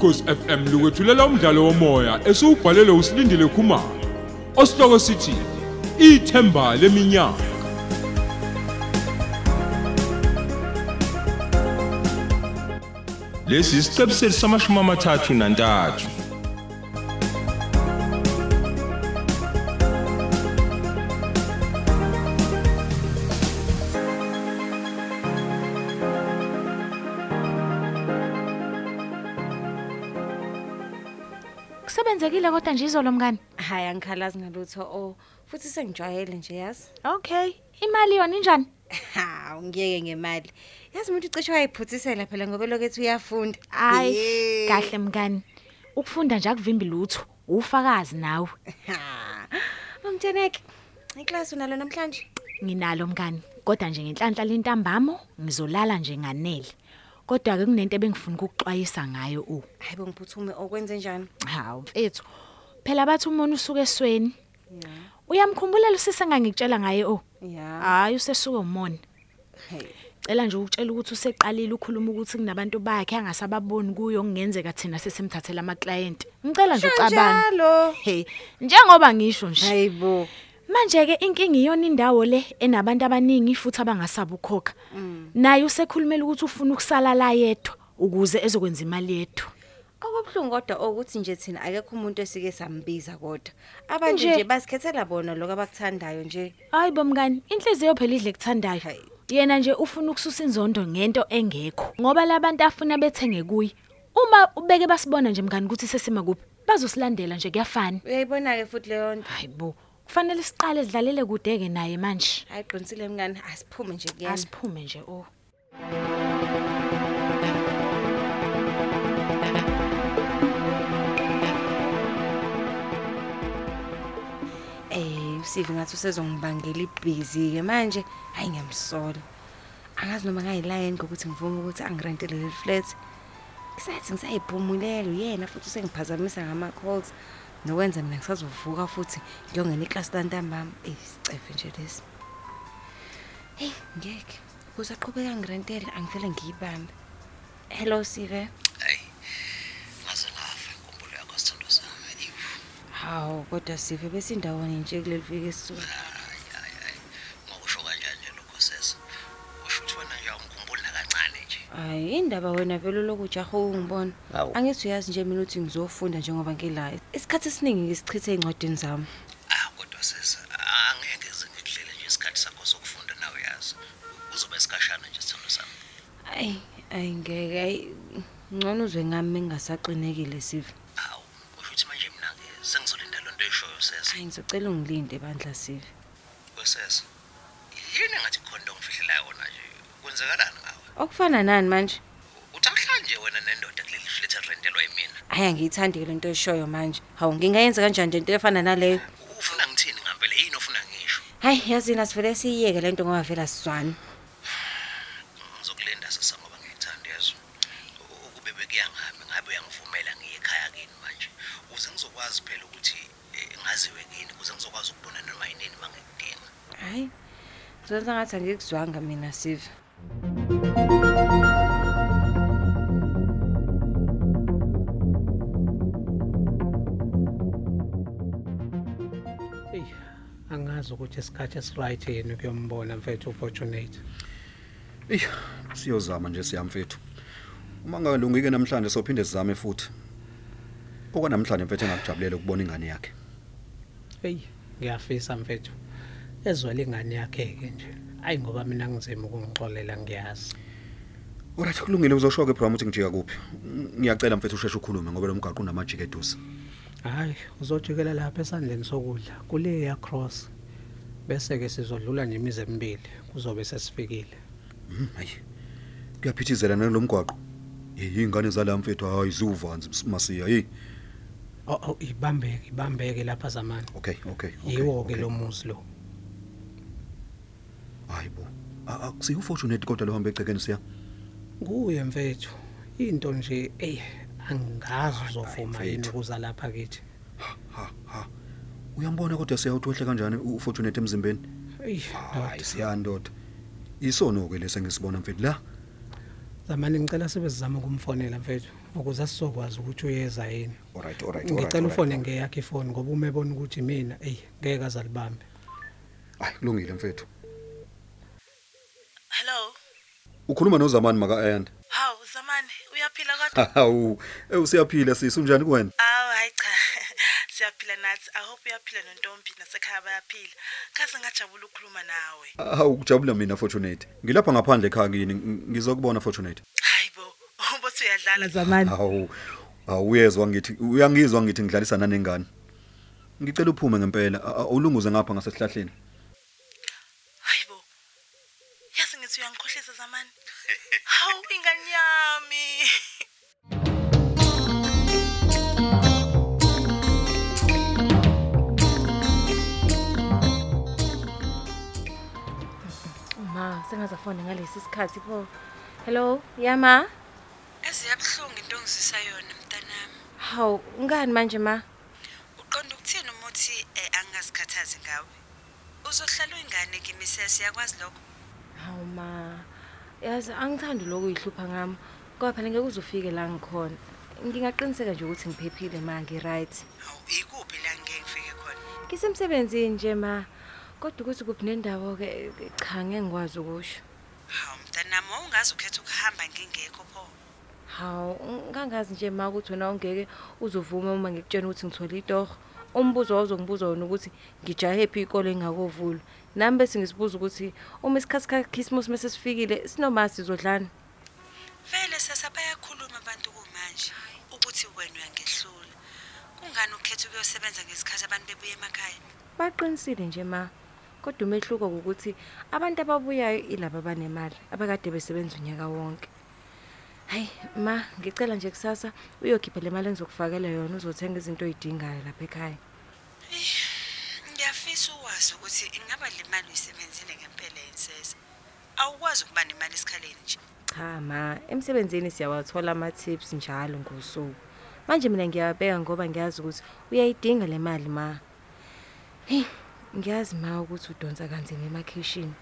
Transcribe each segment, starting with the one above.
ukhosi FM lukwethulela umdlalo womoya esiubhalelwe usilindile Khumalo osihloko sithi ithemba leminyaka. Lesi isiqebu sethu samashumi amathathu nantathu. Kusebenzekile kodwa nje izolo mngani. Hayi angikhalazi ngalutho oh futhi sengijwayele nje yazi. Okay, imali yona injani? Ha ungiyeke ngemali. Yazi umuntu ucishe wayiphuthisela phela ngoba lokethu uyafunda. Hayi, kahle mngani. Ukufunda nje akuvimbi lutho. Ufakazi nawe. Mamtheneke. Iklasi unalo namhlanje? Nginalo mngani. Kodwa nje ngenhlanhla lentambamo ngizolala nje nganele. Kodwa ke kunento ebengifuna ukuxwayisa ngayo u. Hayibo ngiphuthume okwenze njani? Hawu mfethu. Phela bathi umuntu usuke esweni. Ya. Uyamkhumbula usise ngangikutshela ngaye o. Hayi usesuke umona. Cela nje ukutshela ukuthi useqalile ukhuluma ukuthi kunabantu bakhe angasababoni kuyo kungenzeka thina sesimthathela ama client. Ngicela nje ucabane. Hey, njengoba ngisho nje. Hayibo. Manje ke inkinga iyona indawo le enabantu abaningi futhi abangasaba ukukhokha. Naye usekhulumela ukuthi ufuna ukusala la yedwa ukuze ezokwenza imali yethu. Okubhlungu kodwa ukuthi nje thina akekho umuntu esike sambiza kodwa. Abantu Nje. nje basikhethela bona lokho abakuthandayo nje. Hayi bomngani, inhliziyo phela idle kuthandayo. Hayi. Yena nje ufuna ukususa inzondo ngento engekho. Ngoba labantu afuna bethenge kuyi. Uma ubeke basibona nje mngani ukuthi sesima kuphi, bazosilandela nje kuyafana. Uyayibona ke futhi leyo nto. Hayibo, kufanele siqale sidlalele kudeke naye manje. Hayi qinisile mngani asiphume nje kuyena. Asiphume nje oh. Eh usive ngathi usezongibangela ibhizi ke manje hayi ngiyamsola. Angazi noma ngayilayini ngokuthi ngivume ukuthi angirentele le flat. Isathi ngisayiphumulela uyena futhi usengiphazamisa ngama calls nokwenza mina ngisazovuka futhi ngiyongena iclass lantambama. Eh sicefe nje lesi. Hey ngeke. Ukuze aqhubeka ngirentele angivele ngiyibambe. Hello Sive. hayi ngaze ngafa inkumbulo yakho sithando sami iwu Hawu kodwa Sive besindawoni nje kuleli viki esisuka. Hayi indaba wena vele lokujaha ungibona. Hawu. Angithi uyazi nje mina ukuthi ngizofunda njengoba ngilayo. Isikhathi esiningi ngisichithe ezincwadini zami. ah kodwa sesa angeke ngize ngikudlele nje isikhathi sakho sokufunda nawe yazi uzobe isikashana nje sithando sami Ayi ayi ngeke ayi ngcono uzwe ngami ngingasaqinekile Sive. hawu usho ukuthi manje mina ke sengizolinda loo nto eshoyo sesa Hayi ngizocela ungilinde bandla Sive. kwesesa yini engathi khona into ongifihlelayo yona nje kwenzekalani ngawe Okufana nani manje? uthi akuhlanje wena nendoda kuleli flat erentelwa yimina Hayi angiyithandi le nto eshoyo manje. Hawu ngingayenza kanjani le nto efana naleyo? ufuna ngithini ngampela yini ofuna ngisho Hayi yazi nasivele siyiyeke le nto ngoba vela sizwana. ngizokulinda sasa ngoba ngiyithanda yazo ukube bekuyangami ngabe uyangivumela ngiye ekhaya kini manje ukuze ngizokwazi phela ukuthi eh, ngaziwe kini ukuze ngizokwazi ukubona noma yinini mangikudinga Hayi. Ngizonza ngathi angikuzwanga mina Sive. Ey, angazi ukuthi isikhathi esiright yini kuyombona mfethu ufortunate. Ey, siyozama nje siyamfethu. Uma ngalungike namhlanje sophinde sizame futhi. Okwanamhlanje mfethu engakujabulele ukubona ingane yakhe. Ey, ngiyafisa mfethu. Ezwele ingane yakhe ke nje. Ayi ngoba mina ngizema ukungixolela ngiyazi. Alright kulungile uzosho ke Bram ukuthi ngijika kuphi. Ngiyacela mfethu usheshe ukhulume ngoba lo mgaqo unamajike eduze. Hayi, uzojikela lapha esandleni sokudla kule ya cross. Bese ke sizodlula nje imize emibili kuzobe sesifikile. Mhm, hayi. Kuyaphithizela nalo mgwaqo. Eh ingane zala mfethu hayi ziwuvanzi masiya hey. Oh, oh ibambeke, ibambeke lapha zamani. Okay, okay. okay, Yiwo ke okay. lo muzi lo. Hayibo. Akusiyo fortunate kodwa lo hamba egcekeni siya. Kuye mfethu. Into nje ey angazi uzovuma Hayi, yini mfethu. ukuza lapha kithi. Ha ha. Uyambona kodwa siyawuthi wehle kanjani ufortunate emzimbeni? Ey, Hayi siyandoda. Isono ke lese ngisibona mfethu la. zamani ngicela sibe sizama ukumfonela mfethu ukuze sizokwazi ukuthi uyeza yini alright alright ngicela ufone ngeyakhe ifoni ngoba uma ebona ukuthi mina ey ngeke azalibambe hayi kulungile mfethu Hello. Ukhuluma nozamani maka ayanda Hawu Zamani, uyaphila kodwa? hawu eh usiyaphila sisi unjani kuwena Awu hayi cha. Siyaphila nathi. I hope uyaphila nontombi nasekhaya bayaphila. Kaze ngajabula ukukhuluma nawe. hawu kujabula mina fortunate ngilapha ngaphandle ekhaya kini ng- ngizokubona fortunate Hayibo, ubothi uyadlala Zamani. hawu awuyezwa ngithi uyangizwa ngithi ngidlalisa nanengane ngicela uphume ngempela a- a- awulunguze ngapha ngasesihlahleni Hayibo. Yazi ngithi uyangikhohlisa Zamani. Hawu ingane yami. Ma, sengazafona ngalesi sikhathi pho. Hello, yama. Eziyabhlungu into ongizisa yona mntanami. Hawu, ngani manje ma? Uqonda ukuthini umuthi eh, angazikhathazi ngawe? Uzohlala uyingane kimi sesi yakwazi lokho? Hawu ma. Yazi angithandi lokho uyihlupha ngami. Ngoba phela ngeke uzufike la ngikhona. Ngingaqiniseka nje ukuthi ngiphephile ma, ngi-right. Ikuphi la ngeke ngifike khona? Ngisemsebenzini nje ma. Kodwa ukuthi kuphi nendawo ke cha ngeke ngikwazi ukusho. Hawu mntanami wawungazi ukhetha ukuhamba ngingekho pho. Hawu, ngangazi nje ma ukuthi wena ungeke uzovuma uma ngikutshela ukuthi ngithola itoho. Umbuzo wawuzongibuza wona ukuthi ngijahe phi ikole engakovula. Nami bese ngisibuza ukuthi uma isikhathi kaChristmas mase sifikile sinoma sizodlana. Vele sesa bayakhuluma abantu kumanje ukuthi wena uyangehlula. Kungani ukhetha ukuyosebenza ngesikhathi abantu bebuye emakhaya? Baqinisile nje ma. Kodwa umehluko ukuthi abantu ababuyayo ilabo abanemali abakade besebenza unyaka wonke. Hayi ma, ngicela nje kusasa uyokhipha le mali engizokufakela yona uzothenga izinto oyidingayo lapha ekhaya. Ngiyafisa ukwazi ukuthi ingaba le mali uyisebenzile ngempela yensese. Awukwazi ukuba nemali esikhaleni nje. Cha ma, emsebenzini siyawathola ama tips njalo ngosuku. Manje mina ngiyabeka ngoba ngiyazi ukuthi uyayidinga le mali ma. Hey, ngiyazi ma ukuthi udonsa kanzima emakhishini.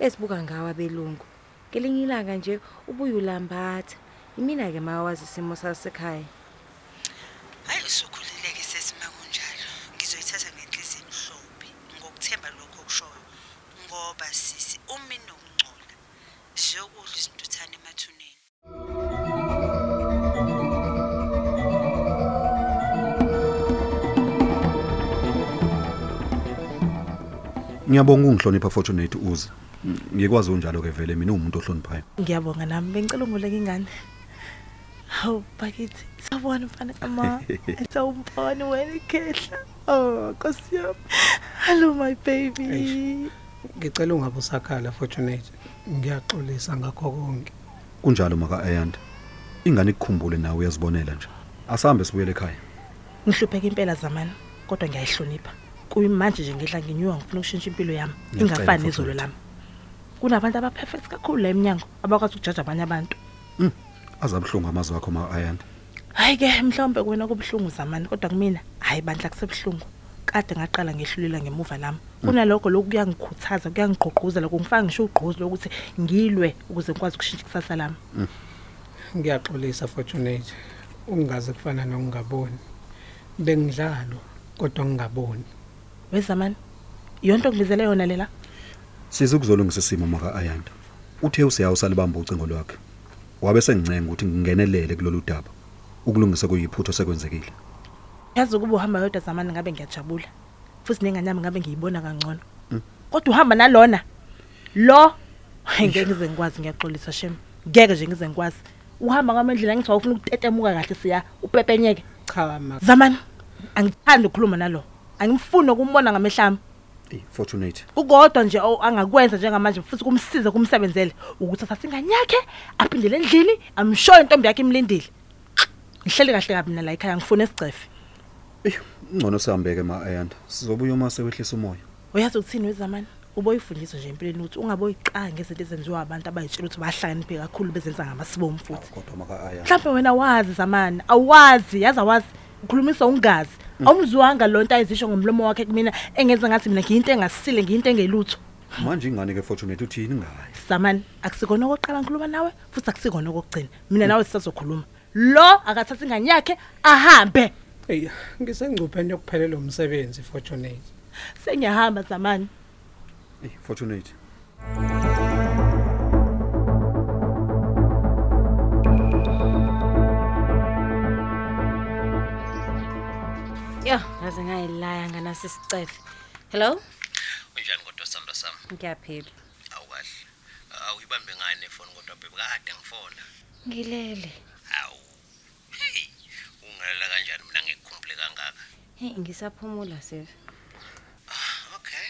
Esibuka ngawa belungu. Ngelinye ilanga nje ubuye ulambatha. Imina ke ma wazi isimo sasekhaya. Hayi usukhulileke sesima kunjalo. Ngizoyithatha ngenhliziyo emhlophe ngokuthemba lokho okushoyo. Ngoba sisi umi nokungcola. Siyokudla izintuthane emathuneni. ngiyabonga ungihlonipha fortunate uze ngikwazi unjalo ke vele mina umuntu ohloniphayo Ngiyabonga nami bengicela ungoleke ingane. Hawu bakithi, sabona mfana kama. Sawumbona wena ikhehla. Oh, Nkosi yami. Hello my baby. ngicela ungabe usakhala fortunate ngiyaxolisa ngakho konke kunjalo maka ayanda ingane ikukhumbule nawe uyazibonela nje asambe sibuyele ekhaya Ngihlupheka impela zamani, kodwa ngiyayihlonipha. Kuyimanje nje ngidla nginyuka ngifuna ukushintsha impilo yami. Ngiyacela, Ingafani nezolo Fortunate. lami. Kunabantu aba perfect kakhulu la eminyango abakwazi ukujaja abanye abantu. Azabhlungu amazwi akho maka ayanda Hayi ke mhlawumbe kuwena kubhlungu zamani kodwa kumina hayi bandla kusebhlungu. Kade ngaqala ngehlulela ngemuva lami. Kunalokho lokhu kuyangikhuthaza, kuyangigqugquzela kungifaka ngisho ugqozi lokuthi ngilwe ukuze ngikwazi ukushintsha ikusasa lami. ngiyaxolisa fortunate ungaze kufana nokungaboni bengidlalo kodwa ngingaboni Wezamani. Yonto ngibizele yona lela. size ukuzolungisa isimo maka ayanda uthe usiyawu salibamba ucingo lwakhe wabe sengincenga ukuthi ngingenelele kulolu daba ukulungisa kuyiphutho sekwenzekile Yazi ukuba uhamba yodwa zamani ngabe ngiyajabula. Futhi nengane yami ngabe ngiyibona kangcono. Kodwa uhamba nalona. Lo ngeke ngize ngikwazi ngiyaxolisa shem. Ngeke nje ngize ngikwazi. Uhamba ngamandlela ngithi awufuna ukutetemuka kahle siya upepenyeke. cha ma Zamani angithandi ukukhuluma nalo. Angimfuni ukumbona ngamehlami. Ey fortunate Ukodwa nje o- angakwenza njengamanje futhi kumsiza kumsebenzele ukuthi athathe ingane yakhe aphindele endlini amshoye intombi yakhe imlindile. Ngihleli kahle kabi mina la ekhaya ngifuna isigcefe. ey ngcono sihambeke ma ayanda sizobuya uma sewehlisa umoya Uyazi ukuthini wezamani? Uboyifundisa nje empilweni ukuthi ungaboyiqanga ngezinto ezenziwa abantu abayitshela ukuthi bahlakaniphe kakhulu bezenza ngamasibomu futhi. kodwa maka ayanda Mhlawumbe wena wazi zamani, awazi, yazi awazi. Ukhulumisa ungazi. Awumzwanga lonto ayizisho ngomlomo wakhe kumina engenza ngathi mina ngiyinto engasile, ngiyinto engelutho. manje ingane ke Fortunate uthini ngayo Zamani akusikona okoqala ngikhuluma nawe futhi akusikona okugcina. Mina nawe sisazokhuluma. Lo akathatha ingane yakhe ahambe. Hey, ngisengcupheni yokuphelela umsebenzi Fortunate. Sengiyahamba zamani. hey Fortunate ngaze ngayilaya nganaso isicefe. Hello? unjani kodwa sithando sami Ngiyaphila. awukahle awuyibambe ngani ifoni kodwa bebe kade ngifona Ngilele. awu hey ungalela kanjani mina ngikukhumbule kangaka Hey, ngisaphumula Sef. okay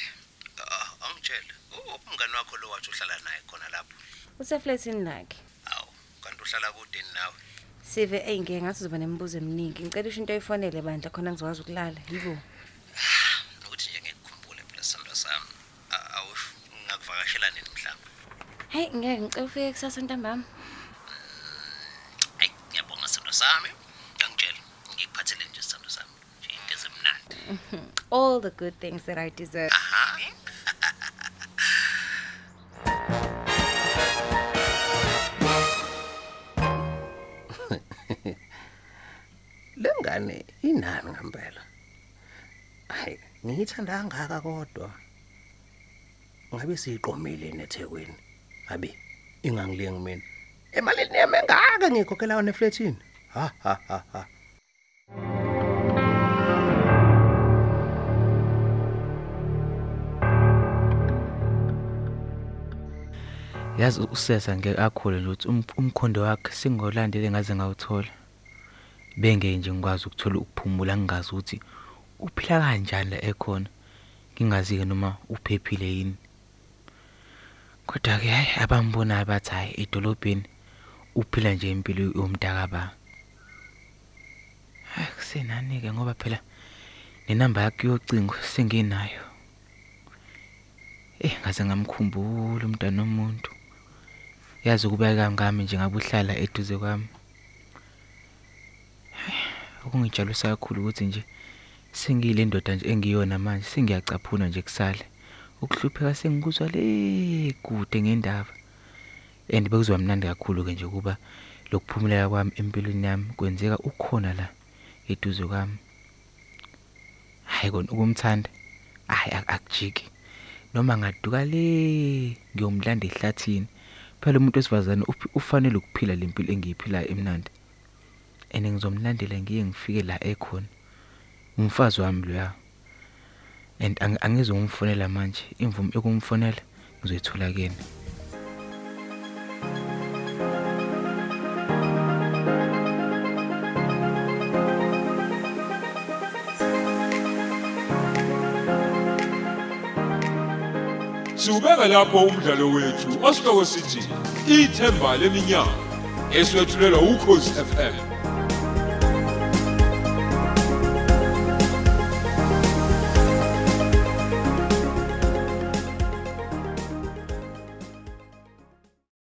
Ah, angitshela U- umngani wakho lo wathi uhlala naye khona lapho Useflatini lakhe. awu kanti uhlala kude nawe Sive hey ngeke ngathi uzoba nemibuzo eminingi. Ngicela usho into oyifonele bandla khona ngizokwazi ukulala. Yibo. ukuthi nje ngikukhumbule phela sithando sami awusho ngakuvakashela nini mhlawumbe Hey, ngeke ngicela ufike kusasa ntambama. ayi ngiyabonga sithando sami angitshela ngikuphathele nje sithando sami nje into ezimnandi All the good things that I deserve. lengane inani ngempela hayi ngiyithanda kangaka kodwa. Ngabe siyiqomile nethekwini ngabe ingangilengi mina emalini yami engaka ngikhokhela yona eflatini? Ha ha ha ha. Yazi usesa ngeke akhule nje ukuthi um- umkhondo wakhe singolandele ngaze ngawuthola. Bengeke nje ngikwazi ukuthola ukuphumula ngingazi ukuthi uphila kanjani la ekhona. Ngingazi ke noma uphephile yini. Kodwa ke hayi abambonayo bathi hayi edolobheni uphila nje impilo yomntakaba hayi kusenani ke ngoba phela nenamba yakhe yocingo senginayo eh ngaze ngamkhumbula umntana womuntu. Yazi ukubeka ngami nje ngabe uhlala eduze kwami. Okungijabulisa kakhulu ukuthi nje sengiyile ndoda nje engiyona manje sengiyacaphuna nje kusale. Ukuhlupheka sengikuzwa le kude ngendaba. And bekuzwa mnandi kakhulu ke nje kuba lokuphumula kwami empilweni yami kwenzeka ukhona la eduze kwami. Hayi kona ukumthanda hayi ak- akujiki. Noma ngaduka le ngiyomlanda ehlathini phela umuntu wesifazane uphi- ufanele ukuphila lempilo engiyiphilayo emnandi. And ngizomlandela ngiye ngifike la ekhona. Umfazi wami loya and ang- angizomfonela manje imvumo yokumfonela ngizoyithola kuyena Siubeka lapho umdlalo wethu osihloko sithi ithemba leminyaka eswetshulelwa ukhozi FM